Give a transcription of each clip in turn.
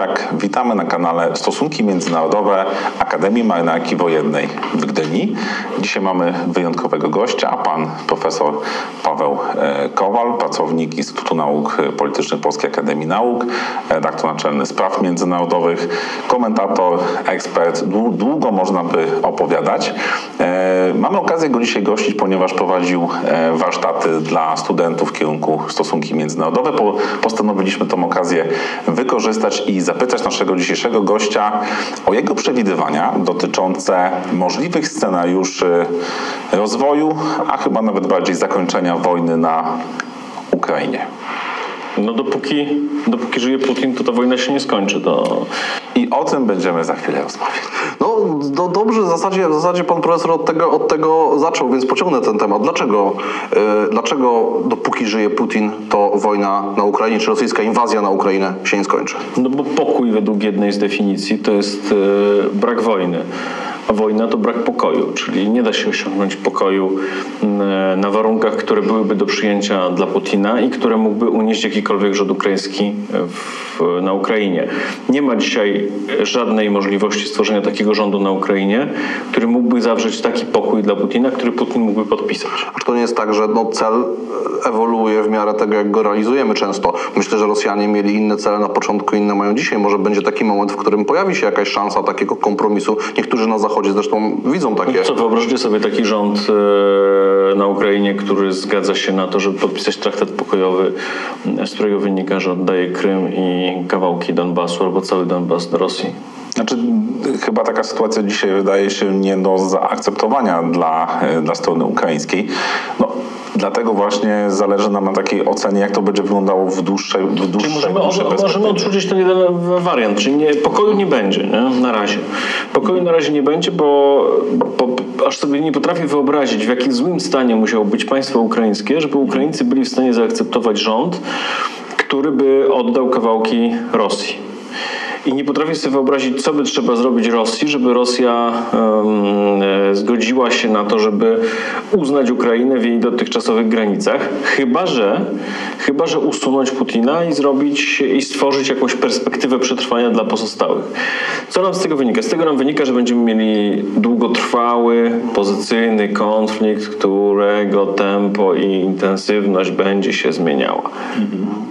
Kusiak. Witamy na kanale Stosunki Międzynarodowe Akademii Marynarki Wojennej w Gdyni. Dzisiaj mamy wyjątkowego gościa, pan profesor Paweł e, Kowal, pracownik Instytutu Nauk Politycznych Polskiej Akademii Nauk, redaktor naczelny spraw międzynarodowych, komentator, ekspert. Długo można by opowiadać. E, mamy okazję go dzisiaj gościć, ponieważ prowadził e, warsztaty dla studentów w kierunku stosunki międzynarodowe postanowiliśmy tę okazję wykorzystać i zapytać naszego dzisiejszego gościa o jego przewidywania dotyczące możliwych scenariuszy rozwoju, a chyba nawet bardziej zakończenia wojny na Ukrainie. No dopóki, dopóki żyje Putin, to ta wojna się nie skończy. To... I o tym będziemy za chwilę rozmawiać. No do, dobrze, w zasadzie, w zasadzie pan profesor od tego, od tego zaczął, więc pociągnę ten temat. Dlaczego, yy, dlaczego dopóki żyje Putin, to wojna na Ukrainie, czy rosyjska inwazja na Ukrainę się nie skończy? No bo pokój według jednej z definicji to jest yy, brak wojny a wojna to brak pokoju, czyli nie da się osiągnąć pokoju mm, na warunkach, które byłyby do przyjęcia dla Putina i które mógłby unieść jakikolwiek rząd ukraiński w, na Ukrainie. Nie ma dzisiaj żadnej możliwości stworzenia takiego rządu na Ukrainie, który mógłby zawrzeć taki pokój dla Putina, który Putin mógłby podpisać. A to nie jest tak, że no, cel ewoluuje w miarę tego, jak go realizujemy często. Myślę, że Rosjanie mieli inne cele na początku, inne mają dzisiaj. Może będzie taki moment, w którym pojawi się jakaś szansa takiego kompromisu. Niektórzy na Zachodzie Zachodzie zresztą widzą takie. Co wyobraźcie sobie taki rząd e, na Ukrainie, który zgadza się na to, żeby podpisać traktat pokojowy, z którego wynika, że oddaje Krym i kawałki Donbasu albo cały Donbas do Rosji. Znaczy, chyba taka sytuacja dzisiaj wydaje się nie do zaakceptowania dla, e, dla strony ukraińskiej. No, Dlatego właśnie zależy nam na takiej ocenie, jak to będzie wyglądało w dłuższej, w dłuższej, czyli możemy, od, możemy odrzucić ten jeden wariant, czyli nie, pokoju nie będzie nie? na razie. Pokoju na razie nie będzie, bo, bo, aż sobie nie potrafię wyobrazić, w jakim złym stanie musiało być państwo ukraińskie, żeby Ukraińcy byli w stanie zaakceptować rząd, który by oddał kawałki Rosji. I nie potrafię sobie wyobrazić, co by trzeba zrobić Rosji, żeby Rosja um, zgodziła się na to, żeby uznać Ukrainę w jej dotychczasowych granicach, chyba że, chyba że usunąć Putina i zrobić i stworzyć jakąś perspektywę przetrwania dla pozostałych. Co nam z tego wynika? Z tego nam wynika, że będziemy mieli długotrwały, pozycyjny konflikt, którego tempo i intensywność będzie się zmieniała. Mhm.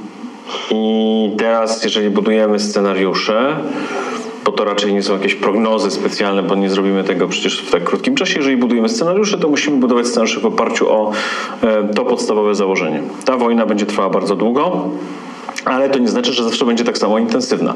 I teraz, jeżeli budujemy scenariusze, bo to raczej nie są jakieś prognozy specjalne, bo nie zrobimy tego przecież w tak krótkim czasie. Jeżeli budujemy scenariusze, to musimy budować scenariusze w oparciu o e, to podstawowe założenie. Ta wojna będzie trwała bardzo długo. Ale to nie znaczy, że zawsze będzie tak samo intensywna.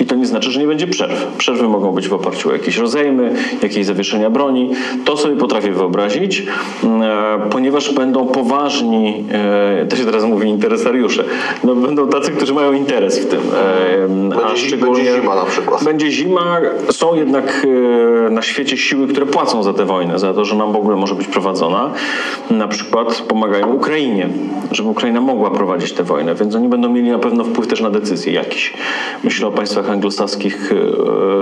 I to nie znaczy, że nie będzie przerw. Przerwy mogą być w oparciu o jakieś rozejmy, jakieś zawieszenia broni. To sobie potrafię wyobrazić, mm, e, ponieważ będą poważni, e, to się teraz mówi interesariusze, no będą tacy, którzy mają interes w tym. E, będzie, a szczególnie będzie zima na przykład. Będzie zima. Są jednak na świecie siły, które płacą za tę wojnę, za to, że nam w ogóle może być prowadzona. Na przykład pomagają Ukrainie, żeby Ukraina mogła prowadzić tę wojnę, więc oni będą mieli na pewno wpływ też na decyzje jakiś. Myślę o państwach anglosaskich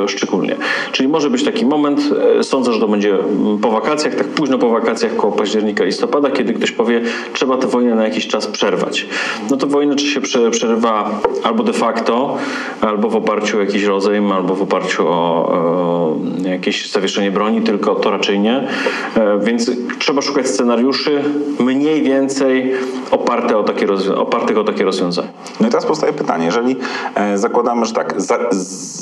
e, szczególnie. Czyli może być taki moment, e, sądzę, że to będzie po wakacjach, tak późno po wakacjach, koło października, listopada, kiedy ktoś powie, trzeba tę wojnę na jakiś czas przerwać. No to wojnę czy się przerywa albo de facto, albo w oparciu o jakiś rozejm, albo w oparciu o, jakieś zawieszenie broni, tylko to raczej nie. E, więc trzeba szukać scenariuszy mniej więcej oparte o takie opartych o takie rozwiązania. No teraz powstaje pytanie, jeżeli e, zakładamy, że tak, za,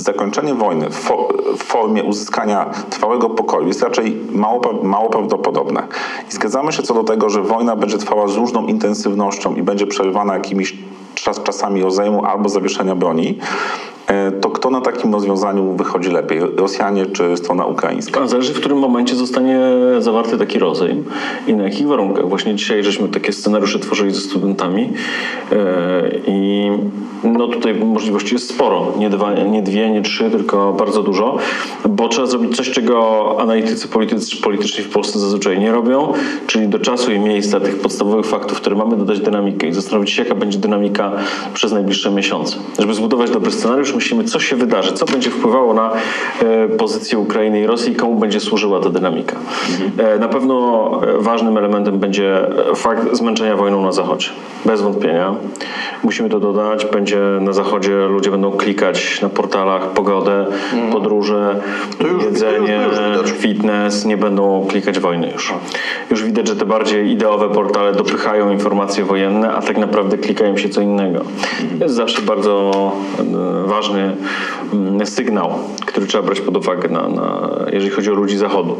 zakończenie wojny w, fo, w, formie uzyskania trwałego pokoju jest raczej mało, mało prawdopodobne. I zgadzamy się co do tego, że wojna będzie trwała z różną intensywnością i będzie przerywana jakimiś czas, czasami rozejmu albo zawieszenia broni, to kto na takim rozwiązaniu wychodzi lepiej? Rosjanie czy strona ukraińska? Zależy w którym momencie zostanie zawarty taki rozejm i na jakich warunkach. Właśnie dzisiaj żeśmy takie scenariusze tworzyli ze studentami e, i no tutaj możliwości jest sporo. Nie, dwa, nie dwie, nie trzy, tylko bardzo dużo, bo trzeba zrobić coś, czego analitycy polityczni w Polsce zazwyczaj nie robią, czyli do czasu i miejsca tych podstawowych faktów, które mamy, dodać dynamikę i zastanowić się, jaka będzie dynamika przez najbliższe miesiące. Żeby zbudować dobry scenariusz, myślimy, co się wydarzy, co będzie wpływało na e, pozycję Ukrainy i Rosji i komu będzie służyła ta dynamika. E, na pewno e, ważnym elementem będzie fakt zmęczenia wojną na Zachodzie. Bez wątpienia. Musimy to dodać. Będzie na Zachodzie, ludzie będą klikać na portalach pogodę, podróże, już- jedzenie, już- już fitness, nie będą klikać wojny już. Już widać, że te bardziej ideowe portale dopychają informacje wojenne, a tak naprawdę klikają się co innego. To jest zawsze bardzo e, ważny mm, sygnał, który trzeba brać pod uwagę, na, na, jeżeli chodzi o ludzi Zachodu.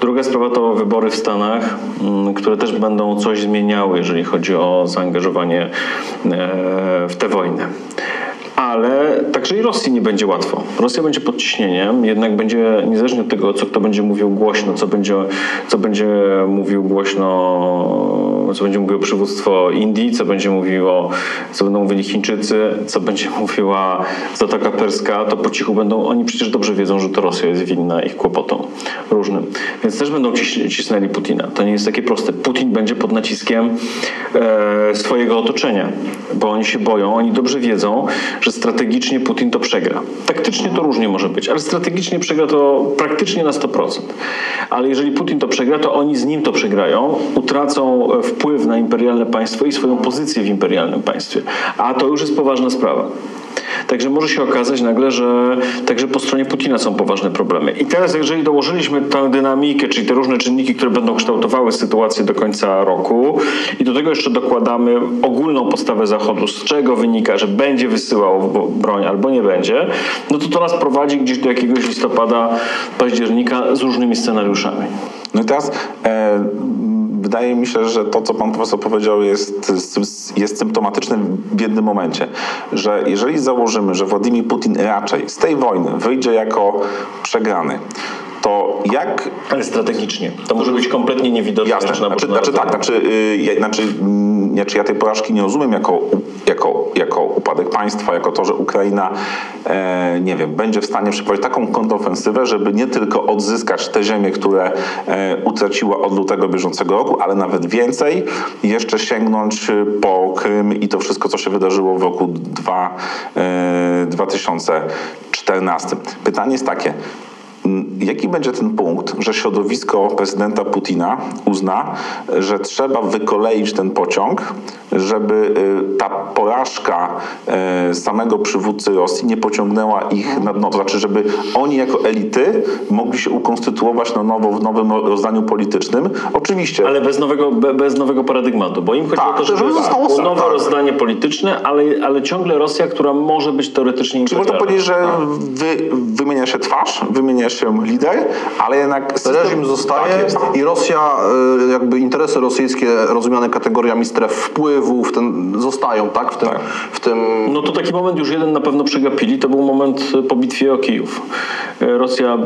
Druga sprawa to wybory w Stanach, mm, które też będą coś zmieniały, jeżeli chodzi o zaangażowanie e, w tę wojnę. Ale także i Rosji nie będzie łatwo. Rosja będzie pod ciśnieniem, jednak będzie, niezależnie od tego, co kto będzie mówił głośno, co będzie, co będzie mówił głośno, co będzie mówiło przywództwo Indii, co będzie mówiło, co będą mówili Chińczycy, co będzie mówiła Zatoka Perska, to po cichu będą, oni przecież dobrze wiedzą, że to Rosja jest winna ich kłopotom różnym. Więc też będą cisnęli Putina. To nie jest takie proste. Putin będzie pod naciskiem e, swojego otoczenia, bo oni się boją, oni dobrze wiedzą, że strategicznie Putin to przegra. Taktycznie to różnie może być, ale strategicznie przegra to praktycznie na 100%. Ale jeżeli Putin to przegra, to oni z nim to przegrają, utracą e, wpływ na imperialne państwo i swoją pozycję w imperialnym państwie. A to już jest poważna sprawa. Także może się okazać nagle, że także po stronie Putina są poważne problemy. I teraz, jeżeli dołożyliśmy tę dynamikę, czyli te różne czynniki, które będą kształtowały sytuację do końca roku, i do tego jeszcze dokładamy ogólną postawę Zachodu, z czego wynika, że będzie wysyłał broń albo nie będzie, no to to nas prowadzi gdzieś do jakiegoś listopada, października z różnymi scenariuszami. No i teraz e, wydaje mi się, że to, co pan profesor powiedział, jest, jest symptomatyczne w jednym momencie, że jeżeli założymy, że Władimir Putin raczej z tej wojny wyjdzie jako przegrany, to jak Ale strategicznie. To może być kompletnie niewidoczne. Jasne, znaczy, znaczy tak, znaczy, yy, znaczy, znaczy ja tej porażki nie rozumiem jako, jako, jako upadek państwa, jako to, że Ukraina, e, nie wiem, będzie w stanie przeprowadzić taką kontrofensywę, żeby nie tylko odzyskać te ziemie, które e, utraciła od lutego bieżącego roku, ale nawet więcej, jeszcze sięgnąć y, po Krym i to wszystko, co się wydarzyło w roku dwa, e, 2014. Pytanie jest takie, Jaki będzie ten punkt, że środowisko prezydenta Putina uzna, że trzeba wykoleić ten pociąg, żeby y, ta porażka y, samego przywódcy Rosji nie pociągnęła ich na dno? To znaczy, żeby oni jako elity mogli się ukonstytuować na nowo w nowym rozdaniu politycznym. Oczywiście. Ale bez nowego, be, bez nowego paradygmatu, bo im chodzi Tak, o to, żeby żeby zostało tak, nowe tak. rozdanie polityczne, ale, ale ciągle Rosja, która może być teoretycznie Czyli można powiedzieć, że wy, wymienia się twarz, wymienia się lider, ale jednak system, Reżim zostaje Tak jest. i Rosja, y, jakby interesy rosyjskie rozumiane kategoriami stref wpływów, ten, zostają, tak? W tym, Tak. W tym No to taki moment już jeden na pewno przegapili, to był moment e, po bitwie o Kijów. E, Rosja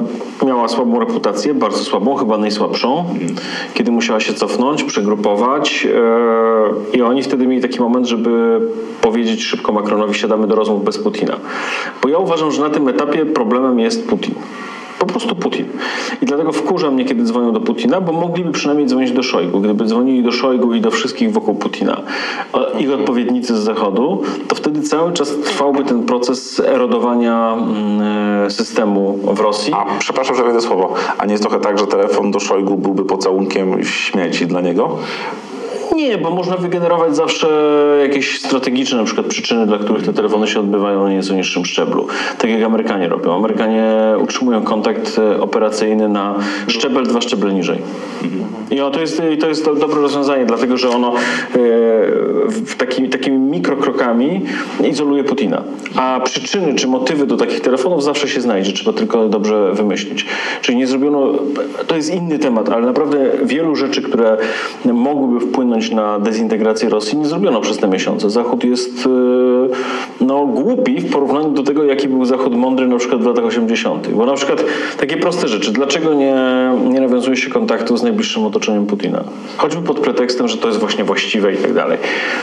miała słabą reputację, bardzo słabą, chyba najsłabszą, kiedy musiała się cofnąć, przegrupować i oni wtedy mieli taki moment, żeby powiedzieć szybko Macronowi, siadamy do rozmów bez Putina. Bo ja uważam, że na tym etapie problemem jest Putin. Po prostu Putin. I dlatego wkurza mnie, kiedy dzwonią do Putina, bo mogliby przynajmniej dzwonić do Szojgu. Gdyby dzwonili do Szojgu i do wszystkich wokół Putina, a ich odpowiednicy z Zachodu, to wtedy cały czas trwałby ten proces erodowania mm, systemu w Rosji. A przepraszam, że wejdę słowo. A nie jest trochę tak, że telefon do Szojgu byłby pocałunkiem śmieci dla niego? Nie, bo można wygenerować zawsze jakieś strategiczne na przykład przyczyny, dla których te telefony się odbywają na nieco niższym szczeblu. Tak jak Amerykanie robią. Amerykanie utrzymują kontakt e, operacyjny na szczebel, dwa szczeble niżej. I o, to, jest, to jest do, dobre rozwiązanie, dlatego że ono e, w taki, takimi mikrokrokami izoluje Putina. A przyczyny czy motywy do takich telefonów zawsze się znajdzie, trzeba tylko dobrze wymyślić. Czyli nie zrobiono, to jest inny temat, ale naprawdę wielu rzeczy, które mogłyby wpłynąć na dezintegrację Rosji, nie zrobiono przez te miesiące. Zachód jest e, no, głupi w porównaniu do tego, jaki był Zachód mądry na przykład w latach 80. Bo na przykład takie proste rzeczy. Dlaczego nie, nie nawiązuje się kontaktu z najbliższym otoczeniem Putina? Choćby pod pretekstem, że to jest właśnie właściwe i tak dalej.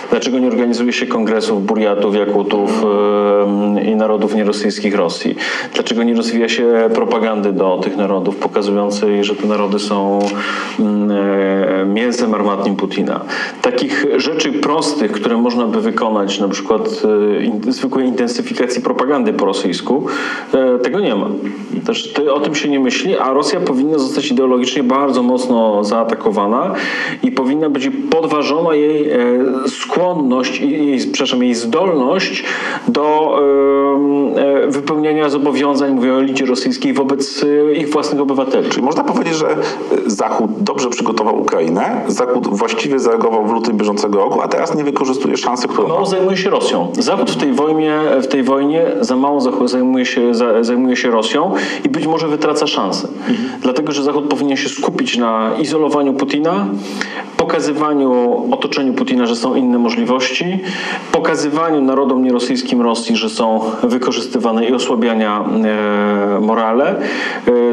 Dlaczego nie organizuje się kongresów Burjatów, Jakutów e, i narodów nierosyjskich Rosji? Dlaczego nie rozwija się propagandy do tych narodów, pokazującej, że te narody są mm, e, mięsem armatnim Putina? Takich rzeczy prostych, które można by wykonać, na przykład e, in, zwykłej intensyfikacji propagandy po rosyjsku, e, tego nie ma. Też o tym się nie myśli, a Rosja powinna zostać ideologicznie bardzo mocno zaatakowana i powinna być podważona jej e, skłonność, jej, przepraszam, jej zdolność do wypełniania zobowiązań, mówię o elicie rosyjskiej, wobec ich własnych obywateli. Czyli można powiedzieć, że Zachód dobrze przygotował Ukrainę, Zachód właściwie zareagował w lutym bieżącego roku, a teraz nie wykorzystuje szansy, którą Mało zajmuje się Rosją. Zachód w tej wojnie, w tej wojnie za mało zajmuje się, zajmuje się Rosją i być może wytraca szansę. Mhm. Dlatego, że Zachód powinien się skupić na izolowaniu Putina, pokazywaniu otoczeniu Putina, że są inne możliwości, pokazywaniu narodom nierosyjskim Rosji, że są wykorzystywane i osłabiania e, morale, e,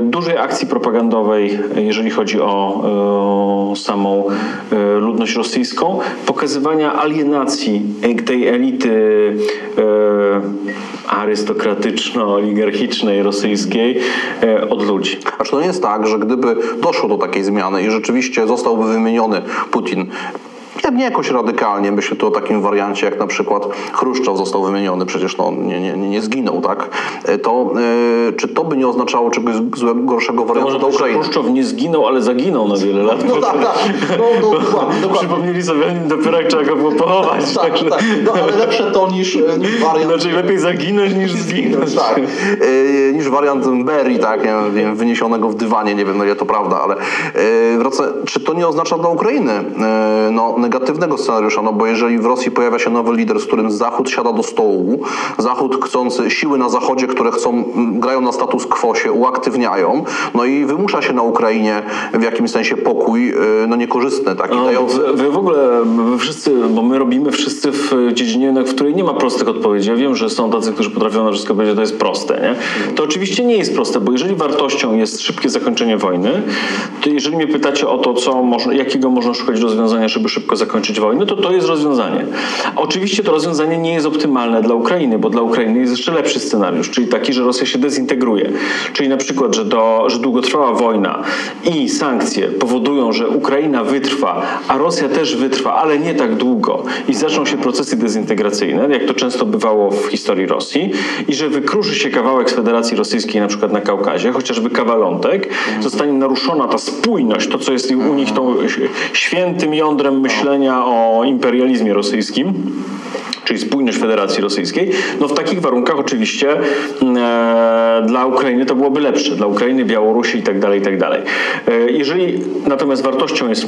dużej akcji propagandowej, jeżeli chodzi o, o samą e, ludność rosyjską, pokazywania alienacji tej elity arystokratyczno-oligarchicznej rosyjskiej od ludzi. Aż to nie jest tak, że gdyby doszło do takiej zmiany i rzeczywiście zostałby wymieniony Путин Putin nie jakoś radykalnie, myślę tu o takim wariancie, jak na przykład Chruszczow został wymieniony, przecież no, nie, nie, nie zginął, tak? E, to yy, czy to by nie oznaczało czegoś złego, gorszego wariantu dla Ukrainy? Chruszczow nie zginął, ale zaginął na wiele lat. No tak, tak. No, no, dokładnie, dokładnie. Przypomnieli sobie dopiero jak trzeba go było pochować. tak, także... tak. No ale lepsze to niż, niż wariant... Znaczy lepiej zaginąć niż zginąć. tak. Yy, niż wariant Berry, tak, nie wiem, wyniesionego w dywanie, nie wiem, no ile to prawda, ale yy, wraca, czy to nie oznacza dla Ukrainy no, negatywnego scenariusza, no bo jeżeli w Rosji pojawia się nowy lider, z którym Zachód siada do stołu, Zachód chcący, siły na Zachodzie, które chcą, grają na status quo się uaktywniają, no i wymusza się na Ukrainie w jakimś sensie pokój, y, no niekorzystny, taki no, dający... Wy, wy, w ogóle, wy wszyscy, bo my robimy wszyscy w dziedzinie, w której nie ma prostych odpowiedzi. Ja wiem, że są tacy, którzy potrafią na wszystko powiedzieć, że to jest proste, nie? To oczywiście nie jest proste, bo jeżeli wartością jest szybkie zakończenie wojny, to jeżeli mnie pytacie o to, co można, jakiego można szukać rozwiązania, żeby szybko zakończyć wojny, to to jest rozwiązanie. Oczywiście to rozwiązanie nie jest optymalne dla Ukrainy, bo dla Ukrainy jest jeszcze lepszy scenariusz, czyli taki, że Rosja się dezintegruje. Czyli na przykład, że, do, że długotrwała wojna i sankcje powodują, że Ukraina wytrwa, a Rosja też wytrwa, ale nie tak długo i zaczną się procesy dezintegracyjne, jak to często bywało w historii Rosji, i że wykruszy się kawałek z Federacji Rosyjskiej na przykład na Kaukazie, chociażby kawalątek, zostanie naruszona ta spójność, to co jest u nich tą świętym jądrem myślenia o imperializmie rosyjskim czyli spójność Federacji Rosyjskiej, no w takich warunkach oczywiście e, dla Ukrainy to byłoby lepsze, dla Ukrainy, Białorusi i tak dalej, i tak. E, jeżeli natomiast wartością jest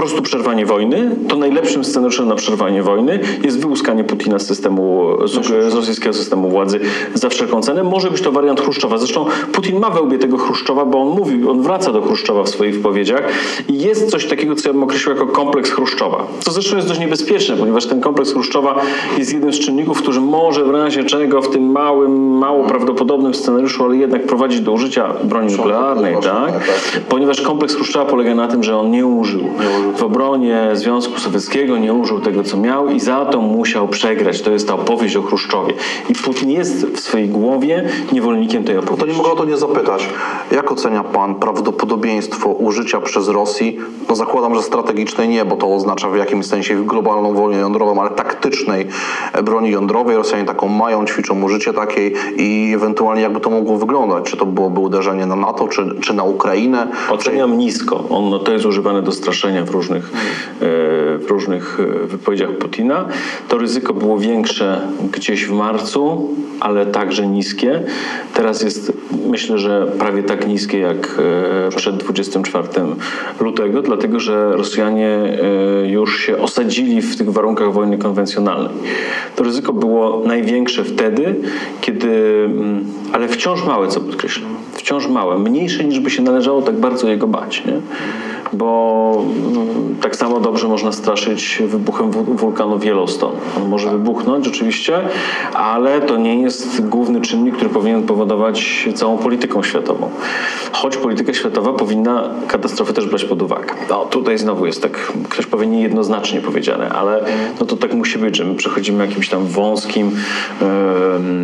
prostu przerwanie wojny, to najlepszym scenariuszem na przerwanie wojny jest wyłuskanie Putina z systemu, z rosyjskiego systemu władzy za wszelką cenę. Może być to wariant Chruszczowa. Zresztą Putin ma we łbie tego Chruszczowa, bo on mówi, on wraca do Chruszczowa w swoich wypowiedziach i jest coś takiego, co ja bym określił jako kompleks Chruszczowa. Co zresztą jest dość niebezpieczne, ponieważ ten kompleks Chruszczowa jest jednym z czynników, który może w razie czego w tym małym, mało prawdopodobnym scenariuszu, ale jednak prowadzić do użycia broni nuklearnej, tak? tak? Ponieważ kompleks Chruszczowa polega na tym, że on nie użył w obronie Związku Sowieckiego nie użył tego, co miał i za to musiał przegrać. To jest ta opowieść o Chruszczowie. I Putin jest w swojej głowie niewolnikiem tej opowieści. To nie mogę o to nie zapytać. Jak ocenia pan prawdopodobieństwo użycia przez Rosji, no zakładam, że strategicznej nie, bo to oznacza w jakimś sensie globalną wojnę jądrową, ale taktycznej broni jądrowej. Rosjanie taką mają, ćwiczą użycie takiej i ewentualnie jakby to mogło wyglądać. Czy to byłoby uderzenie na NATO, czy, czy na Ukrainę? Oceniam czy... nisko. On, no, to jest używane do straszenia w różnych, e, w różnych e, wypowiedziach Putina. To ryzyko było większe gdzieś w marcu, ale także niskie. Teraz jest myślę, że prawie tak niskie jak e, przed 24 lutego, dlatego że Rosjanie już się osadzili w tych warunkach wojny konwencjonalnej. To ryzyko było największe wtedy, kiedy, mm, ale wciąż małe, co podkreślam, wciąż małe, mniejsze niż by się należało tak bardzo jego bać. Nie? bo mm, tak samo dobrze można straszyć wybuchem wulkanu Yellowstone. On może wybuchnąć oczywiście, ale to nie jest główny czynnik, który powinien powodować całą polityką światową. Choć polityka światowa powinna katastrofy też brać pod uwagę. No tutaj znowu jest tak, ktoś powie niejednoznacznie powiedziane, ale no to tak musi być, że my przechodzimy jakimś tam wąskim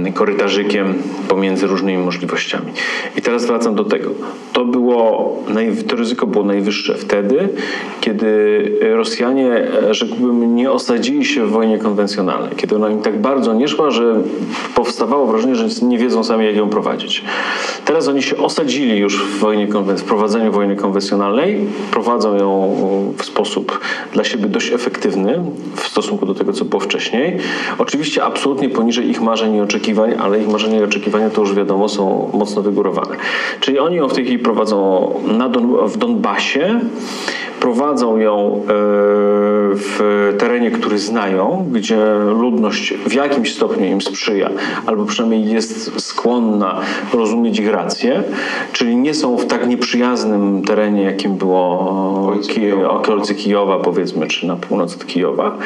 yy, korytarzykiem pomiędzy różnymi możliwościami. I teraz wracam do tego. To było, to ryzyko było najwyższe wtedy, kiedy Rosjanie, rzekłbym, nie osadzili się w wojnie konwencjonalnej, kiedy ona im tak bardzo nie szła, że powstawało wrażenie, że nie wiedzą sami, jak ją prowadzić. Teraz oni się osadzili już w, wojnie, w prowadzeniu wojny konwencjonalnej, prowadzą ją w sposób dla siebie dość efektywny w stosunku do tego, co było wcześniej. Oczywiście absolutnie poniżej ich marzeń i oczekiwań, ale ich marzenia i oczekiwania to już wiadomo są mocno wygórowane. Czyli oni ją w tej chwili prowadzą na Don, w Donbasie, prowadzą ją e, w terenie, który znają, gdzie ludność w jakimś stopniu im sprzyja, albo przynajmniej jest skłonna rozumieć ich rację, czyli nie są w tak nieprzyjaznym terenie, jakim było okolicy Kijowa, powiedzmy, czy na północ od Kijowa.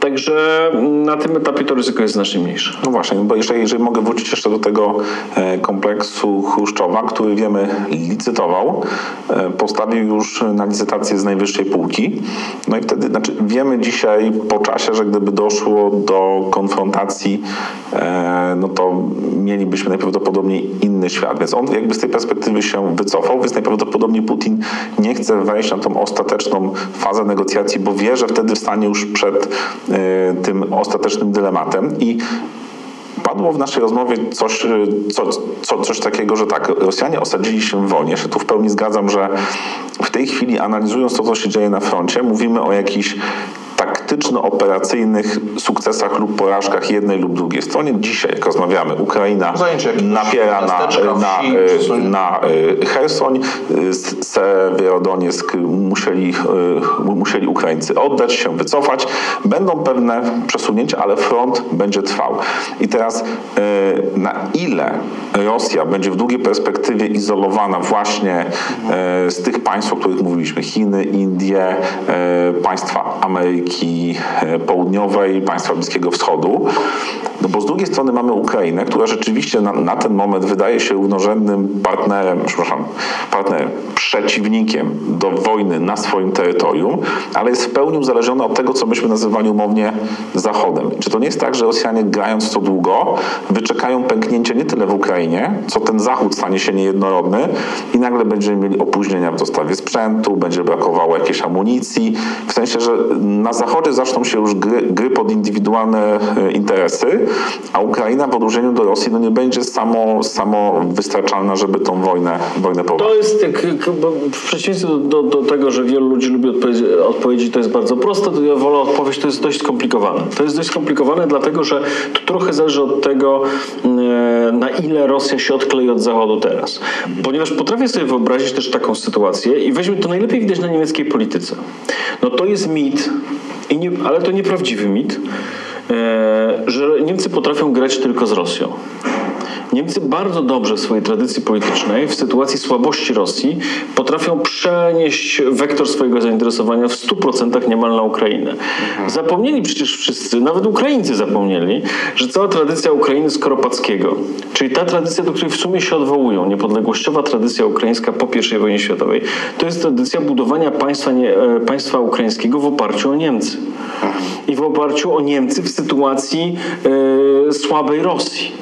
Także na tym etapie to ryzyko jest znacznie mniejsze. No właśnie, bo jeżeli, jeżeli mogę wrócić jeszcze do tego e, kompleksu Chruszczowa, który wiemy licytował, e, postawił już na licytację z najwyższej półki. No i wtedy, znaczy wiemy dzisiaj po czasie, że gdyby doszło do konfrontacji, e, no to mielibyśmy najprawdopodobniej inny świat. Więc on jakby z tej perspektywy się wycofał, więc najprawdopodobniej Putin nie chce wejść na tą ostateczną fazę negocjacji, bo wie, że wtedy stanie już przed tym ostatecznym dylematem i padło w naszej rozmowie coś, e, co, co, coś takiego, że tak, Rosjanie osadzili się w wojnie. Ja się tu w pełni zgadzam, że w tej chwili analizując to, co się dzieje na froncie, mówimy o jakichś taktyczno-operacyjnych sukcesach lub porażkach jednej lub drugiej stronie. Dzisiaj, jak rozmawiamy, Ukraina napiera na, na, e, na e, Hersoń, Sewerodonieck musieli, e, musieli Ukraińcy oddać się, wycofać. Będą pewne przesunięcia, ale front będzie trwał. I teraz na ile Rosja będzie w długiej perspektywie izolowana właśnie z tych państw, o których mówiliśmy, Chiny, Indie, państwa Ameryki, E, Południowej, państwa Bliskiego Wschodu. No bo z drugiej strony mamy Ukrainę, która rzeczywiście na, na ten moment wydaje się równorzędnym partnerem, przepraszam, partnerem, przeciwnikiem do wojny na swoim terytorium, ale jest w pełni uzależniona od tego, co myśmy nazywali umownie Zachodem. Czy to nie jest tak, że Rosjanie grając co długo, wyczekają pęknięcie nie tyle w Ukrainie, co ten Zachód stanie się niejednorodny i nagle będziemy mieli opóźnienia w dostawie sprzętu, będzie brakowało jakiejś amunicji, w sensie, że na Zachodzie zaczną się już gry, gry pod indywidualne e, interesy, a Ukraina w odróżnieniu do Rosji no nie będzie samo, samo wystarczalna, żeby tą wojnę, wojnę. To jest, w przeciwieństwie do, do, do, tego, że wielu ludzi lubi odpowiedzi, odpowiedzi, to jest bardzo proste, to ja wolę odpowiedź, to jest dość skomplikowane. To jest dość skomplikowane, dlatego że to trochę zależy od tego, e, na ile Rosja się odklei od Zachodu teraz. Ponieważ potrafię sobie wyobrazić też taką sytuację i weźmy to najlepiej widać na niemieckiej polityce. No to jest mit, nie, ale to nieprawdziwy mit, że Niemcy potrafią grać tylko z Rosją. Niemcy bardzo dobrze w swojej tradycji politycznej, w sytuacji słabości Rosji, potrafią przenieść wektor swojego zainteresowania w 100% niemal na Ukrainę. Mhm. Zapomnieli przecież wszyscy, nawet Ukraińcy zapomnieli, że cała tradycja Ukrainy Skoropackiego, czyli ta tradycja, do której w sumie się odwołują, niepodległościowa tradycja ukraińska po I wojnie światowej, to jest tradycja budowania państwa, nie, e, państwa ukraińskiego w oparciu o Niemcy. Mhm. I w oparciu o Niemcy w sytuacji e, słabej Rosji.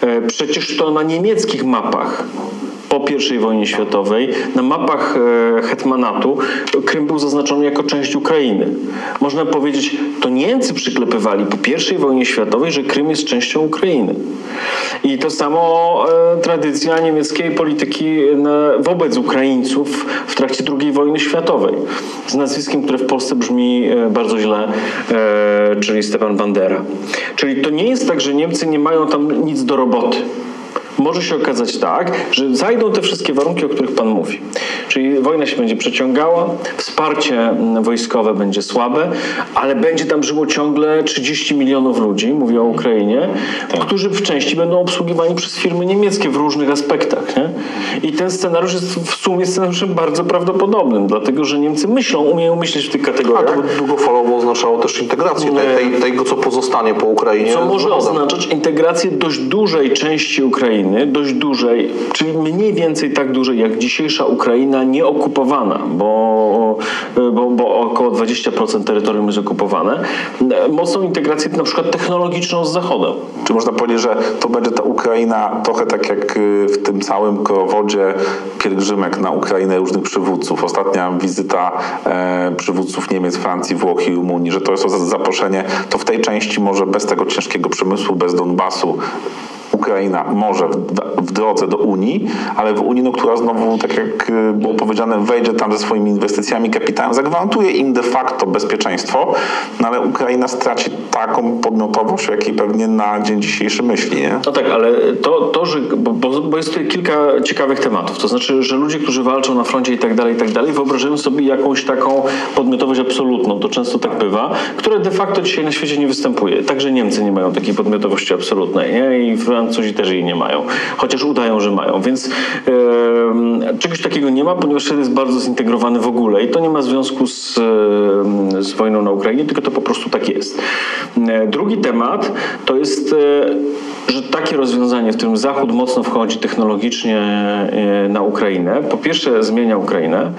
E, przecież to na niemieckich mapach po I wojnie światowej na mapach e, hetmanatu Krym był zaznaczony jako część Ukrainy. Można powiedzieć, to Niemcy przyklepywali po I wojnie światowej, że Krym jest częścią Ukrainy. I to samo e, tradycja niemieckiej polityki wobec Ukraińców w trakcie II wojny światowej. Z nazwiskiem, które w Polsce brzmi bardzo źle, czyli Stepan Bandera. Czyli to nie jest tak, że Niemcy nie mają tam nic do roboty może się okazać tak, że zajdą te wszystkie warunki, o których Pan mówi. Czyli wojna się będzie przeciągała, wsparcie mm, wojskowe będzie słabe, ale będzie tam żyło ciągle 30 milionów ludzi, mówię o Ukrainie, tak. którzy w części będą obsługiwani przez firmy niemieckie w różnych aspektach. Nie? I ten scenariusz jest w sumie scenariuszem bardzo prawdopodobnym, dlatego że Niemcy myślą, umieją myśleć w tych kategoriach. A to długofalowo oznaczało też integrację tej, tej, tego, co pozostanie po Ukrainie. Co może oznaczać integrację dość dużej części Ukrainy Dość dużej, czyli mniej więcej tak dużej jak dzisiejsza Ukraina nieokupowana, bo, bo, bo około 20% terytorium jest okupowane, mocną integrację na przykład technologiczną z Zachodem. Czy można powiedzieć, że to będzie ta Ukraina trochę tak jak y, w tym całym krowodzie pielgrzymek na Ukrainę różnych przywódców. Ostatnia wizyta e, przywódców Niemiec, Francji, Włoch i Rumunii, że to jest zaproszenie, to w tej części może bez tego ciężkiego przemysłu, bez Donbasu Ukraina może w, drodze do Unii, ale w Unii, no, która znowu, tak jak y, było powiedziane, wejdzie tam ze swoimi inwestycjami, kapitałem, zagwarantuje im de facto bezpieczeństwo, no ale Ukraina straci taką podmiotowość, jakiej pewnie na dzień dzisiejszy myśli. Nie? No tak, ale to, to że, bo, bo jest tutaj kilka ciekawych tematów. To znaczy, że ludzie, którzy walczą na froncie i tak dalej, i tak dalej, wyobrażają sobie jakąś taką podmiotowość absolutną, to często tak bywa, która de facto dzisiaj na świecie nie występuje. Także Niemcy nie mają takiej podmiotowości absolutnej. Nie? I Francuzi też jej nie mają, chociaż udają, że mają. Więc czegoś takiego nie ma, ponieważ świat jest bardzo zintegrowany w ogóle i to nie ma związku z, z wojną na Ukrainie, tylko to po prostu tak jest. E, drugi temat to jest e, że takie rozwiązanie, w którym Zachód mocno wchodzi technologicznie e, na Ukrainę, po pierwsze zmienia Ukrainę,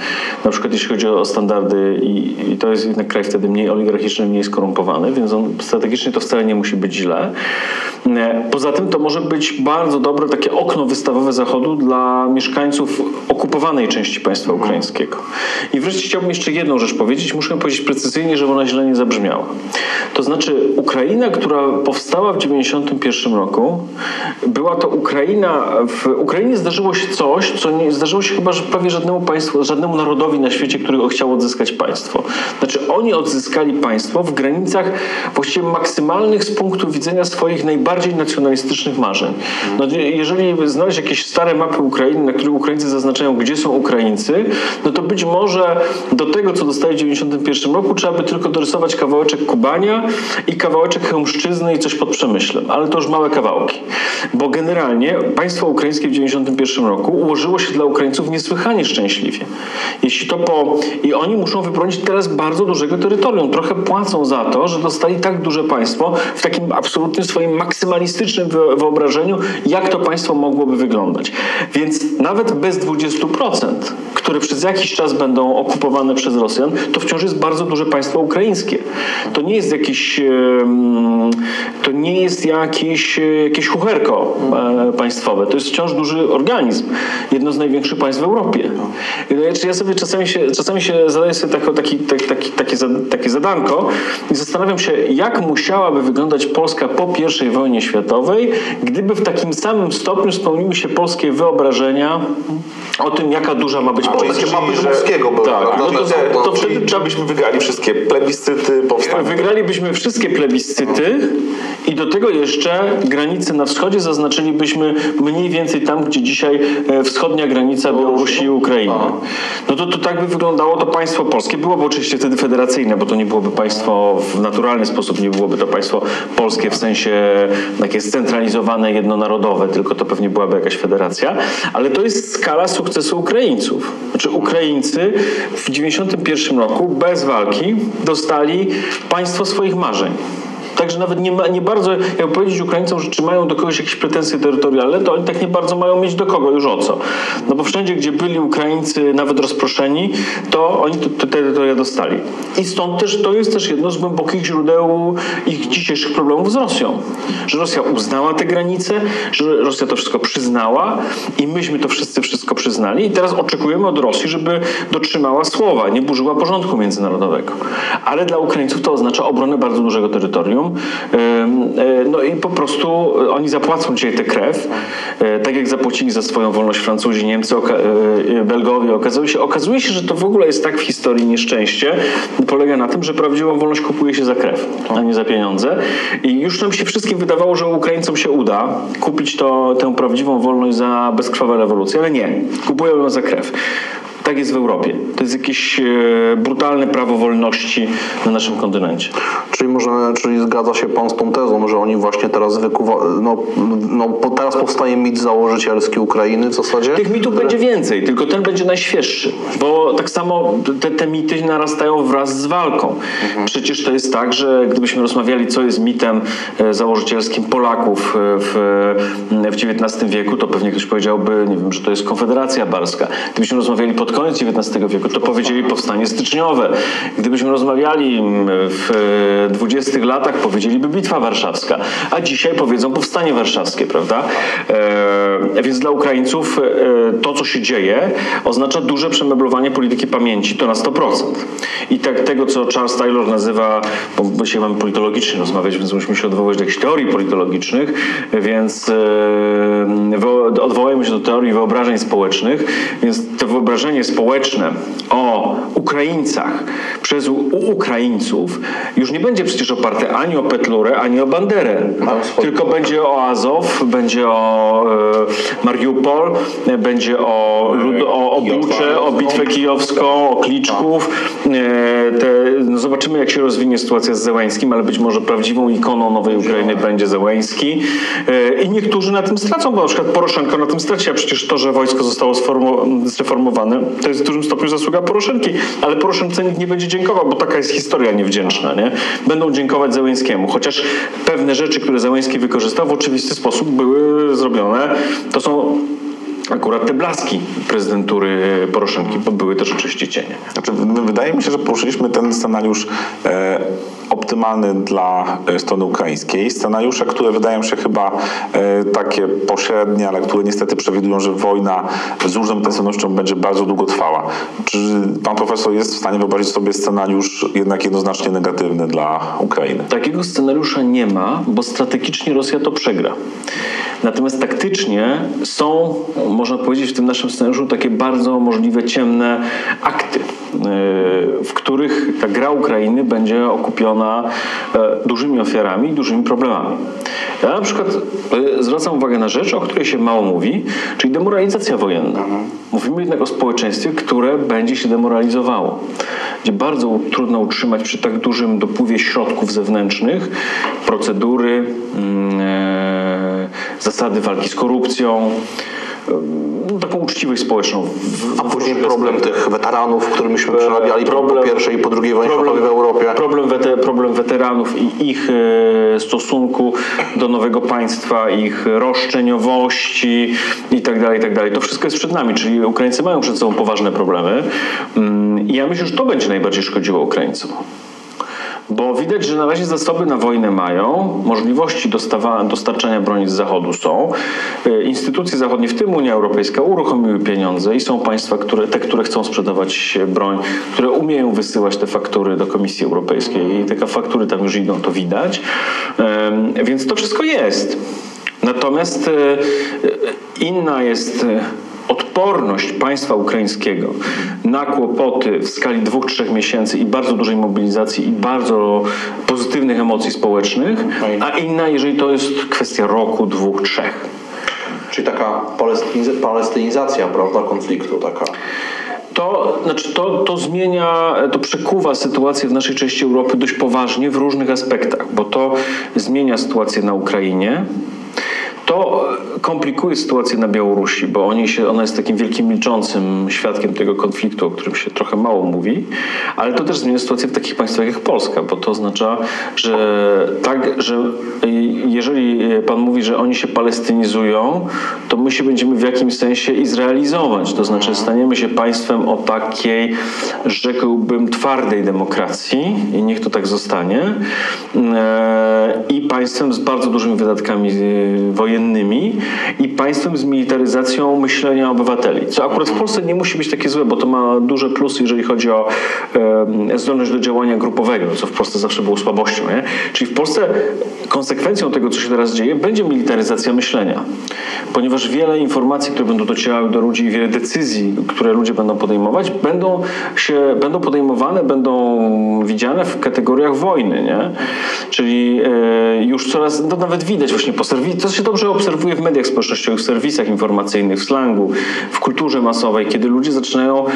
na przykład jeśli chodzi o standardy i, i to jest jednak kraj wtedy mniej oligarchiczny, mniej skorumpowany, więc on strategicznie to wcale nie musi być źle. Poza tym to może być bardzo dobre takie okno wystawowe Zachodu dla mieszkańców okupowanej części państwa ukraińskiego. I wreszcie chciałbym jeszcze jedną rzecz powiedzieć, muszę powiedzieć precyzyjnie, żeby ona źle nie zabrzmiała. To znaczy Ukraina, która powstała w 1991 roku, była to Ukraina, w Ukrainie zdarzyło się coś, co nie zdarzyło się chyba że prawie żadnemu państwu, żadnemu narodowi na świecie, który chciał odzyskać państwo. Znaczy oni odzyskali państwo w granicach właściwie maksymalnych z punktu widzenia swoich najbardziej nacjonalistycznych marzeń. No, jeżeli znaleźć jakieś stare mapy Ukrainy, na których Ukraińcy zaznaczają, gdzie są Ukraińcy, no to być może do tego, co dostali w 1991 roku, trzeba by tylko dorysować kawałeczek Kubania i kawałeczek Chełmszczyzny i coś pod Przemyślem, ale to już małe kawałki. Bo generalnie państwo ukraińskie w 1991 roku ułożyło się dla Ukraińców niesłychanie szczęśliwie. Jeśli to po... I oni muszą wybronić teraz bardzo dużego terytorium. Trochę płacą za to, że dostali tak duże państwo w takim absolutnie swoim maksymalistycznym wyobrażeniu, jak to państwo mogłoby wyglądać. Więc nawet bez 20%, które przez jakiś czas będą okupowane przez Rosjan, to wciąż jest bardzo duże państwo ukraińskie. To nie jest jakiś, nie jest jakiś, jakieś chucherko e, państwowe. To jest wciąż duży organizm. Jedno z największych państw w Europie. Ja sobie czasami się, czasami się zadaję sobie taki, taki, taki, takie, takie zadanko i zastanawiam się, jak musiałaby wyglądać Polska po I wojnie światowej, gdyby w takim samym stopniu spełniły się polskie wyobrażenia o tym, jaka duża ma być Polska. Takie mapy Dmowskiego były. Tak, no to, to, to wtedy trzeba byśmy wygrali wszystkie plebiscyty powstania. Wygralibyśmy wszystkie plebiscyty i do tego jeszcze granice na wschodzie zaznaczylibyśmy mniej więcej tam, gdzie dzisiaj e, wschodnia granica Białorusi i Ukrainy. No to, to tak by wyglądało to państwo polskie. Byłoby oczywiście wtedy federacyjne, bo to nie byłoby państwo w naturalny sposób, nie byłoby to państwo polskie w sensie takie scentralizowane, jednonarodowe, tylko to pewnie byłaby jakaś federacja. Ale to jest skala sukcesu Ukraińców. Znaczy Ukraińcy w 1991 roku bez walki dostali państwo swoich marzeń. Także nawet nie, ma, nie bardzo, jak powiedzieć Ukraińcom, że czy mają do kogoś jakieś pretensje terytorialne, to oni tak nie bardzo mają mieć do kogo, już o co. No bo wszędzie, gdzie byli Ukraińcy nawet rozproszeni, to oni te, te terytoria dostali. I stąd też to jest też jedno z głębokich źródeł ich dzisiejszych problemów z Rosją. Że Rosja uznała te granice, że Rosja to wszystko przyznała i myśmy to wszyscy wszystko przyznali i teraz oczekujemy od Rosji, żeby dotrzymała słowa, nie burzyła porządku międzynarodowego. Ale dla Ukraińców to oznacza obronę bardzo dużego terytorium, E, no i po prostu oni zapłacą dzisiaj tę krew, e, tak jak zapłacili za swoją wolność Francuzi, Niemcy, e, Belgowie. Okazuje się, okazuje się, że to w ogóle jest tak w historii nieszczęście. Polega na tym, że prawdziwą wolność kupuje się za krew, a nie za pieniądze. I już nam się wszystkim wydawało, że Ukraińcom się uda kupić to, tę prawdziwą wolność za bezkrwawe rewolucje, ale nie. Kupują ją za krew. Tak jest w Europie. To jest jakieś e, brutalne prawo wolności na naszym kontynencie. Czyli może, czyli zgadza się pan z tą tezą, że oni właśnie teraz wykuwa, no, no po- teraz powstaje mit założycielski Ukrainy w zasadzie? Tych mitów będzie więcej, tylko ten będzie najświeższy, bo tak samo te, te mity narastają wraz z walką. Przecież to jest tak, że gdybyśmy rozmawiali, co jest mitem e, założycielskim Polaków e, w, w XIX wieku, to pewnie ktoś powiedziałby, nie wiem, że to jest Konfederacja Barska. Gdybyśmy rozmawiali pod koniec XIX wieku, to powiedzieli powstanie styczniowe. Gdybyśmy rozmawiali mm, w XX latach, powiedzieliby Bitwa Warszawska, a dzisiaj powiedzą powstanie warszawskie, prawda? E, więc dla Ukraińców e, to, co się dzieje, oznacza duże przemeblowanie polityki pamięci, to na 100%. I tak, tego, co Charles Taylor nazywa, bo dzisiaj mamy politologicznie rozmawiać, więc musimy się odwołać do jakichś teorii politologicznych, więc e, wo- odwołajmy się do teorii wyobrażeń społecznych, więc to wyobrażenie społeczne o Ukraińcach przez u- Ukraińców już nie będzie przecież oparte ani o Petlurę, ani o Banderę, tylko będzie o Azow, będzie o e, Mariupol, będzie o, lud- o, o Bucze, o Bitwę Kijowską, o Kliczków. E, te, no zobaczymy, jak się rozwinie sytuacja z Zełańskim, ale być może prawdziwą ikoną nowej Ukrainy będzie Zełański. E, I niektórzy na tym stracą, bo na przykład Poroszenko na tym straci, a przecież to, że wojsko zostało sformu- zreformowane, to jest w dużym stopniu zasługa Poroszenki, ale Poroszence nikt nie będzie dziękował, bo taka jest historia niewdzięczna. Nie? Będą dziękować Zełęńskiemu, chociaż pewne rzeczy, które Zełęński wykorzystał w oczywisty sposób były zrobione. To są akurat te blaski prezydentury Poroszenki, bo były też oczywiście cienie. Znaczy, wydaje mi się, że poruszyliśmy ten scenariusz e, optymalny dla e, strony ukraińskiej. Scenariusze, które wydają się chyba e, takie pośrednie, ale które niestety przewidują, że wojna z różną intensywnością będzie bardzo długo trwała. Czy pan profesor jest w stanie wyobrazić sobie scenariusz jednak jednoznacznie negatywny dla Ukrainy? Takiego scenariusza nie ma, bo strategicznie Rosja to przegra. Natomiast taktycznie są, można powiedzieć, w tym naszym scenariuszu takie bardzo możliwe ciemne akty, yy, w których ta gra Ukrainy będzie okupiona e, dużymi ofiarami i dużymi problemami. Ja na przykład e, zwracam uwagę na rzecz, o której się mało mówi, czyli demoralizacja wojenna. Mówimy jednak o społeczeństwie, które będzie się demoralizowało. Gdzie bardzo trudno utrzymać przy tak dużym dopływie środków zewnętrznych procedury, mm, e, zasady walki z korupcją, taką uczciwość społeczną. W, A później problem tych weteranów, których myśmy przerabiali po, po pierwszej i po drugiej wojnie światowej w Europie. Problem, wete, problem weteranów i ich e, stosunku do nowego państwa, ich roszczeniowości i tak dalej, i tak dalej. To wszystko jest przed nami, czyli Ukraińcy mają przed sobą poważne problemy Mm, i ja myślę, że to będzie najbardziej szkodziło Ukraińcom. Bo widać, że na razie zasoby na wojnę mają, możliwości dostawa, dostarczania broni z Zachodu są. E, Instytucje zachodnie, w tym Unia Europejska, uruchomiły pieniądze i są państwa, które, te, które chcą sprzedawać broń, które umieją wysyłać te faktury do Komisji Europejskiej i te faktury tam już idą, to widać. Więc to wszystko jest. Natomiast e, e, inna jest odporność państwa ukraińskiego na kłopoty w skali dwóch, trzech miesięcy i bardzo dużej mobilizacji i bardzo pozytywnych emocji społecznych, a inna, jeżeli to jest kwestia roku, dwóch, trzech. Czyli taka palestyniz- palestynizacja prawda, konfliktu. Taka. To, znaczy to, to zmienia, to przekuwa sytuację w naszej części Europy dość poważnie w różnych aspektach, bo to zmienia sytuację na Ukrainie. To komplikuje sytuację na Białorusi, bo oni się, ona jest takim wielkim milczącym świadkiem tego konfliktu, o którym się trochę mało mówi, ale to też zmienia sytuację w takich państwach jak Polska, bo to oznacza, że tak, że jeżeli pan mówi, że oni się palestynizują, to my się będziemy w jakimś sensie izraelizować, to znaczy staniemy się państwem o takiej, rzekłbym, twardej demokracji i niech to tak zostanie e, i państwem z bardzo dużymi wydatkami e, wojennymi i państwem z militaryzacją myślenia obywateli. Co akurat w Polsce nie musi być takie złe, bo to ma duże plusy, jeżeli chodzi o e, zdolność do działania grupowego, co w Polsce zawsze było słabością. Nie? Czyli w Polsce konsekwencją tego, co się teraz dzieje, będzie militaryzacja myślenia. Ponieważ wiele informacji, które będą docierały do ludzi i wiele decyzji, które ludzie będą podejmować, będą, się, będą podejmowane, będą widziane w kategoriach wojny. Nie? Czyli e, już coraz, to nawet widać właśnie po serwi- to się dobrze obserwuje w mediach społecznościowych, w serwisach informacyjnych, w slangu, w kulturze masowej, kiedy ludzie zaczynają e,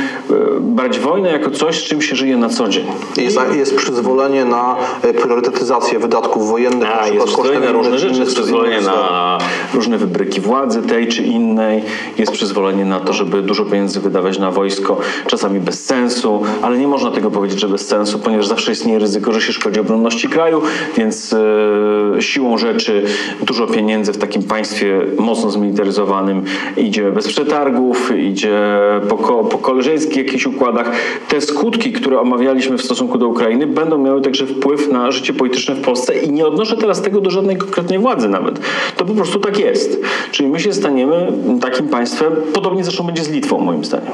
brać wojnę jako coś, z czym się żyje na co dzień. Jest, jest przyzwolenie na e, priorytetyzację wydatków wojennych. A, na jest na różne rzeczy, jest przyzwolenie na różne wybryki władzy tej czy innej, jest przyzwolenie na to, żeby dużo pieniędzy wydawać na wojsko, czasami bez sensu, ale nie można tego powiedzieć, że bez sensu, ponieważ zawsze istnieje ryzyko, że się szkodzi obronności kraju, więc e, siłą rzeczy dużo pieniędzy w takim państwie mocno zmilitaryzowanym idzie bez przetargów, idzie po, ko, po koleżeńskich jakichś układach. Te skutki, które omawialiśmy w stosunku do Ukrainy, będą miały także wpływ na życie polityczne w Polsce i nie odnoszę teraz tego do żadnej konkretnej władzy nawet. To po prostu tak jest. Czyli my się staniemy takim państwem, podobnie zresztą będzie z Litwą moim zdaniem.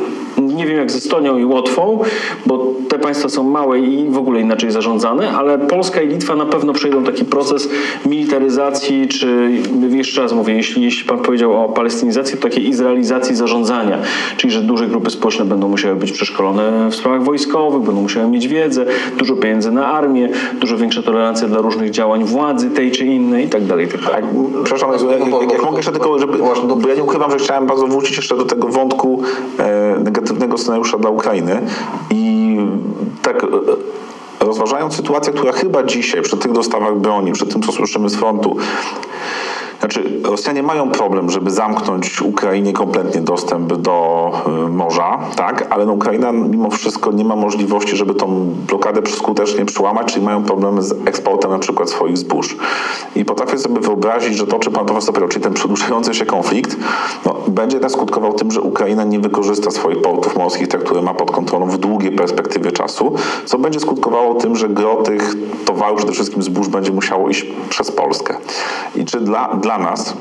Nie wiem jak z Estonią i Łotwą, bo te państwa są małe i w ogóle inaczej zarządzane, ale Polska i Litwa na pewno przejdą taki proces militaryzacji, czy jeszcze raz mówię, jeśli, jeśli pan powiedział o palestynizacji, to takiej izraelizacji zarządzania, czyli że duże grupy społeczne będą musiały być przeszkolone w sprawach wojskowych, będą musiały mieć wiedzę, dużo pieniędzy na armię, dużo większa tolerancja dla różnych działań władzy tej czy innej i tak dalej, tak dalej. Przepraszam, jak, No jak, mogę jeszcze tylko, żeby, dobrze. bo ja nie ukrywam, że chciałem bardzo wrócić jeszcze do tego wątku e, negatywnego scenariusza dla Ukrainy i tak e, rozważając sytuację, która chyba dzisiaj przy tych dostawach broni, przy tym, co słyszymy z frontu, znaczy, Rosjanie mają problem, żeby zamknąć Ukrainie kompletnie dostęp do y, morza, tak, ale no Ukraina mimo wszystko nie ma możliwości, żeby tą blokadę skutecznie przełamać, czyli mają problemy z eksportem na przykład swoich zbóż. I potrafię sobie wyobrazić, że to, czy pan profesor powiedział, czyli ten przedłużający się konflikt, no, będzie jednak skutkował tym, że Ukraina nie wykorzysta swoich portów morskich, te, które ma pod kontrolą w długiej perspektywie czasu, co będzie skutkowało tym, że gro tych towarów, przede wszystkim zbóż, będzie musiało iść przez Polskę. I czy dla, dla nas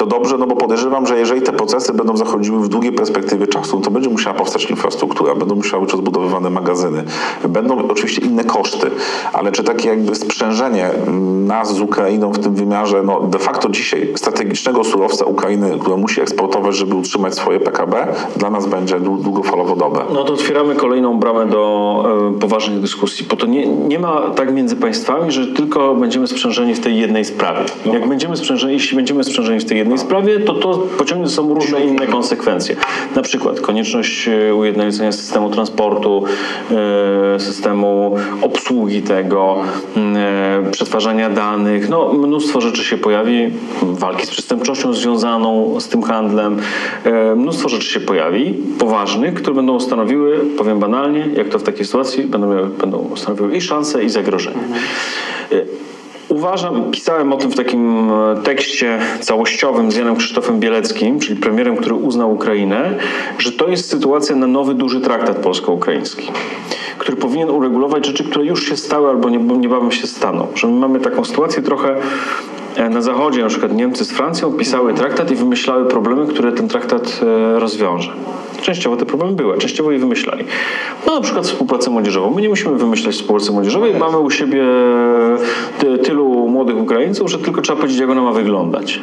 to dobrze, no bo podejrzewam, że jeżeli te procesy będą zachodziły w długiej perspektywie czasu, to będzie musiała powstać infrastruktura, będą musiały być rozbudowywane magazyny, będą oczywiście inne koszty, ale czy takie jakby sprzężenie mm, nas z Ukrainą w tym wymiarze, no de facto dzisiaj strategicznego surowca Ukrainy, które musi eksportować, żeby utrzymać swoje PKB, dla nas będzie dłu- długofalowo dobre. No to otwieramy kolejną bramę do e, poważnych dyskusji, bo to nie, nie ma tak między państwami, że tylko będziemy sprzężeni w tej jednej sprawie. Jak będziemy sprzężeni, jeśli będziemy sprzężeni w tej jednej sprawie, to to pociągnie ze sobą różne inne konsekwencje. Na przykład konieczność e, ujednolicenia systemu transportu, e, systemu obsługi tego, e, przetwarzania danych. No, mnóstwo rzeczy się pojawi, walki z przestępczością związaną z tym handlem. Mnóstwo rzeczy się pojawi, poważnych, które będą stanowiły, powiem banalnie, jak to w takiej sytuacji, będą, miały, będą stanowiły i szanse, i zagrożenie. E, Uważam, pisałem o tym w takim e, tekście całościowym z Janem Krzysztofem Bieleckim, czyli premierem, który uznał Ukrainę, że to jest sytuacja na nowy duży traktat polsko-ukraiński, który powinien uregulować rzeczy, które już się stały albo nieb- niebawem się staną. Że my mamy taką sytuację trochę na zachodzie, na przykład Niemcy z Francją pisały traktat i wymyślały problemy, które ten traktat e, rozwiąże. Częściowo te problemy były, częściowo je wymyślali. No na przykład współpracę młodzieżową. My nie musimy wymyślać współpracy młodzieżowej. Mamy u siebie ty, tylu młodych Ukraińców, że tylko trzeba powiedzieć, jak ona ma wyglądać.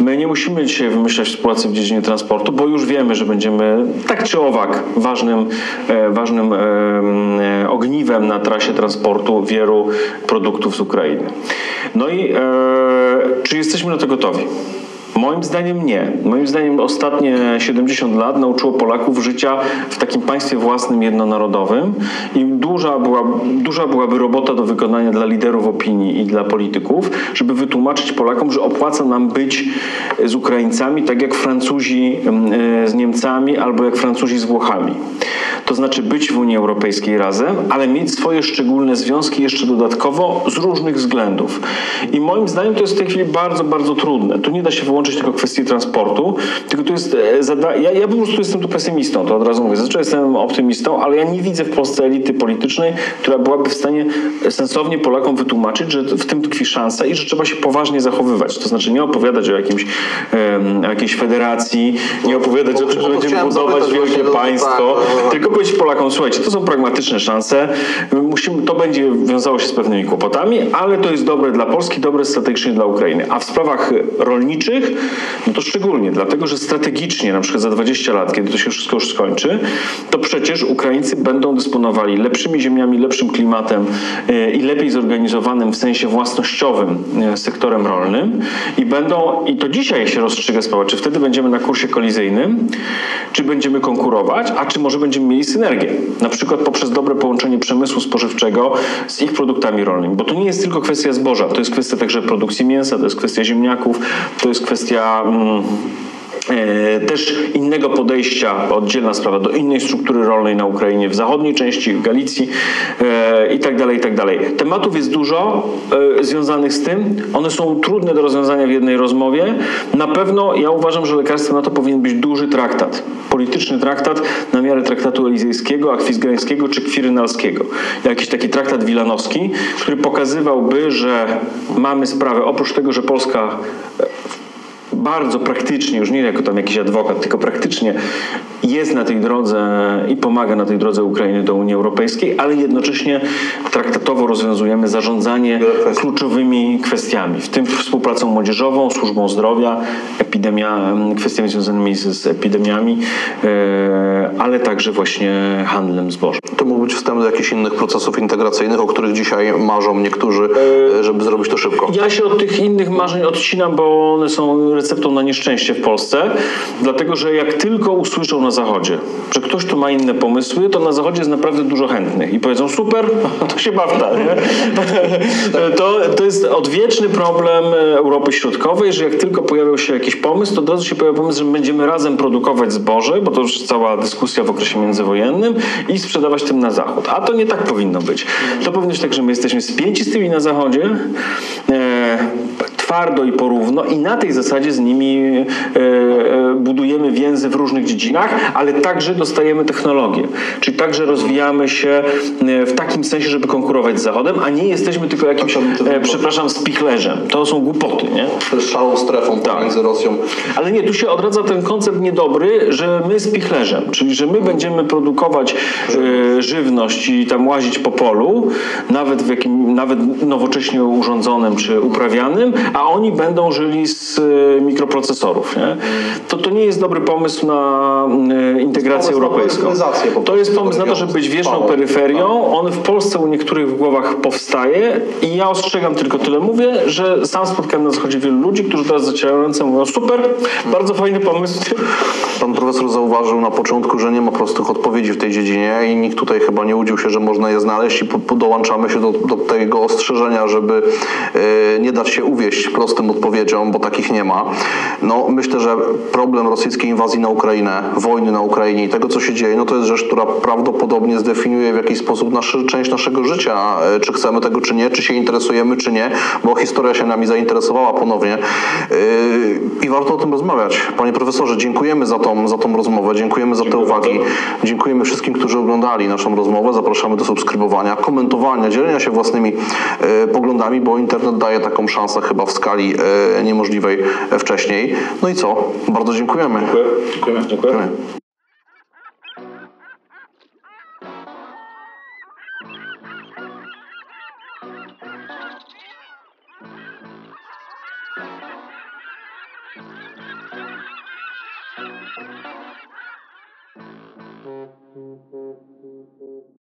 My nie musimy dzisiaj wymyślać współpracy w dziedzinie transportu, bo już wiemy, że będziemy tak czy owak ważnym, e, ważnym e, e, ogniwem na trasie transportu wielu produktów z Ukrainy. No i e, czy jesteśmy na to gotowi? Moim zdaniem nie. Moim zdaniem ostatnie 70 lat nauczyło Polaków życia w takim państwie własnym, jednonarodowym i duża, była, duża byłaby robota do wykonania dla liderów opinii i dla polityków, żeby wytłumaczyć Polakom, że opłaca nam być z Ukraińcami tak jak Francuzi mm, e, z Niemcami albo jak Francuzi z Włochami. To znaczy być w Unii Europejskiej razem, ale mieć swoje szczególne związki jeszcze dodatkowo z różnych względów. I moim zdaniem to jest w tej chwili bardzo, bardzo trudne. Tu nie da się wyłączyć tylko kwestii transportu, tylko tu jest e, ja, ja po prostu jestem tu pesymistą, to od razu mówię. Zazwyczaj jestem optymistą, ale ja nie widzę w Polsce elity politycznej, która byłaby w stanie sensownie Polakom wytłumaczyć, że w tym tkwi szansa i że trzeba się poważnie zachowywać. To znaczy nie opowiadać o jakimś, em, o jakiejś federacji, nie opowiadać o tym, że będziemy budować wielkie państwo, tak, no, no. tylko powiedzieć Polakom, słuchajcie, to są pragmatyczne szanse, musimy, to będzie wiązało się z pewnymi kłopotami, ale to jest dobre dla Polski, dobre strategicznie dla Ukrainy. A w sprawach rolniczych no to szczególnie, dlatego że strategicznie, na przykład za 20 lat, kiedy to się wszystko już skończy, to przecież Ukraińcy będą dysponowali lepszymi ziemiami, lepszym klimatem e, i lepiej zorganizowanym w sensie własnościowym e, sektorem rolnym. I będą, i to dzisiaj się rozstrzyga sprawa, czy wtedy będziemy na kursie kolizyjnym, czy będziemy konkurować, a czy może będziemy mieli synergię, na przykład poprzez dobre połączenie przemysłu spożywczego z ich produktami rolnymi, bo to nie jest tylko kwestia zboża, to jest kwestia także produkcji mięsa, to jest kwestia ziemniaków, to jest kwestia... Mm, E, też innego podejścia, oddzielna sprawa, do innej struktury rolnej na Ukrainie, w zachodniej części, w Galicji e, i tak dalej, i tak dalej. Tematów jest dużo e, związanych z tym. One są trudne do rozwiązania w jednej rozmowie. Na pewno ja uważam, że lekarstwem na to powinien być duży traktat. Polityczny traktat na miarę traktatu elizejskiego, akwizgrańskiego czy kwirynalskiego. Jakiś taki traktat wilanowski, który pokazywałby, że mamy sprawę, oprócz tego, że Polska bardzo praktycznie, już nie jako tam jakiś adwokat, tylko praktycznie jest na tej drodze i pomaga na tej drodze Ukrainy do Unii Europejskiej, ale jednocześnie traktatowo rozwiązujemy zarządzanie kluczowymi kwestiami, w tym współpracą młodzieżową, służbą zdrowia, epidemia, kwestiami związanymi z, z epidemiami, e, ale także właśnie handlem zbożem. To mógł być wstęp do jakichś innych procesów integracyjnych, o których dzisiaj marzą niektórzy, e, żeby zrobić to szybko. Ja się od tych innych marzeń odcinam, bo one są receptą na nieszczęście w Polsce, dlatego że jak tylko usłyszą na Zachodzie, że ktoś tu ma inne pomysły, to na Zachodzie jest naprawdę dużo chętnych i powiedzą super, to się bawta. To, to jest odwieczny problem Europy Środkowej, że jak tylko pojawiał się jakiś pomysł, to od razu się pojawia pomysł, że będziemy razem produkować zboże, bo to już cała dyskusja w okresie międzywojennym i sprzedawać tym na Zachód. A to nie tak powinno być. To powinno być tak, że my jesteśmy spięci z tymi na Zachodzie, e, twardo i porówno i na tej zasadzie z nimi e, e, budujemy więzy w różnych dziedzinach, ale także dostajemy technologię. Czyli także rozwijamy się e, w takim sensie, żeby konkurować z Zachodem, a nie jesteśmy tylko jakimś, przepraszam, spichlerzem. To są głupoty, nie? Szalą strefą pomiędzy Rosją. Ale nie, tu się odradza ten koncept niedobry, że my spichlerzem, czyli że my będziemy produkować żywność i tam łazić po polu, nawet w jakim, nawet nowocześnie urządzonym czy uprawianym, a oni będą żyli z e, mikroprocesorów. Nie? To, to nie jest dobry pomysł na e, integrację europejską. To jest pomysł na to, żeby być wieczną peryferią. On w Polsce u niektórych w głowach powstaje i ja ostrzegam, tylko tyle mówię, że sam spotkałem na zachodzie wielu ludzi, którzy teraz zacierają ręce mówią super, bardzo fajny pomysł. Pan profesor zauważył na początku, że nie ma prostych odpowiedzi w tej dziedzinie i nikt tutaj chyba nie udził się, że można je znaleźć i dołączamy się do, do tego ostrzeżenia, żeby e, nie dać się uwieść prostym odpowiedziom, bo takich nie ma. No, myślę, że problem rosyjskiej inwazji na Ukrainę, wojny na Ukrainie i tego, co się dzieje, no to jest rzecz, która prawdopodobnie zdefiniuje w jakiś sposób naszy, część naszego życia, e, czy chcemy tego, czy nie, czy się interesujemy, czy nie, bo historia się nami zainteresowała ponownie Yy, i warto o tym rozmawiać. Panie profesorze, dziękujemy za tą, za tą rozmowę, dziękujemy za te uwagi. Dziękujemy wszystkim, którzy oglądali naszą rozmowę. Zapraszamy do subskrybowania, komentowania, dzielenia się własnymi e, poglądami, bo internet daje taką szansę chyba w skali e, niemożliwej e, wcześniej. No i co? Bardzo dziękujemy. Dziękuję. Dziękujemy. dziękujemy.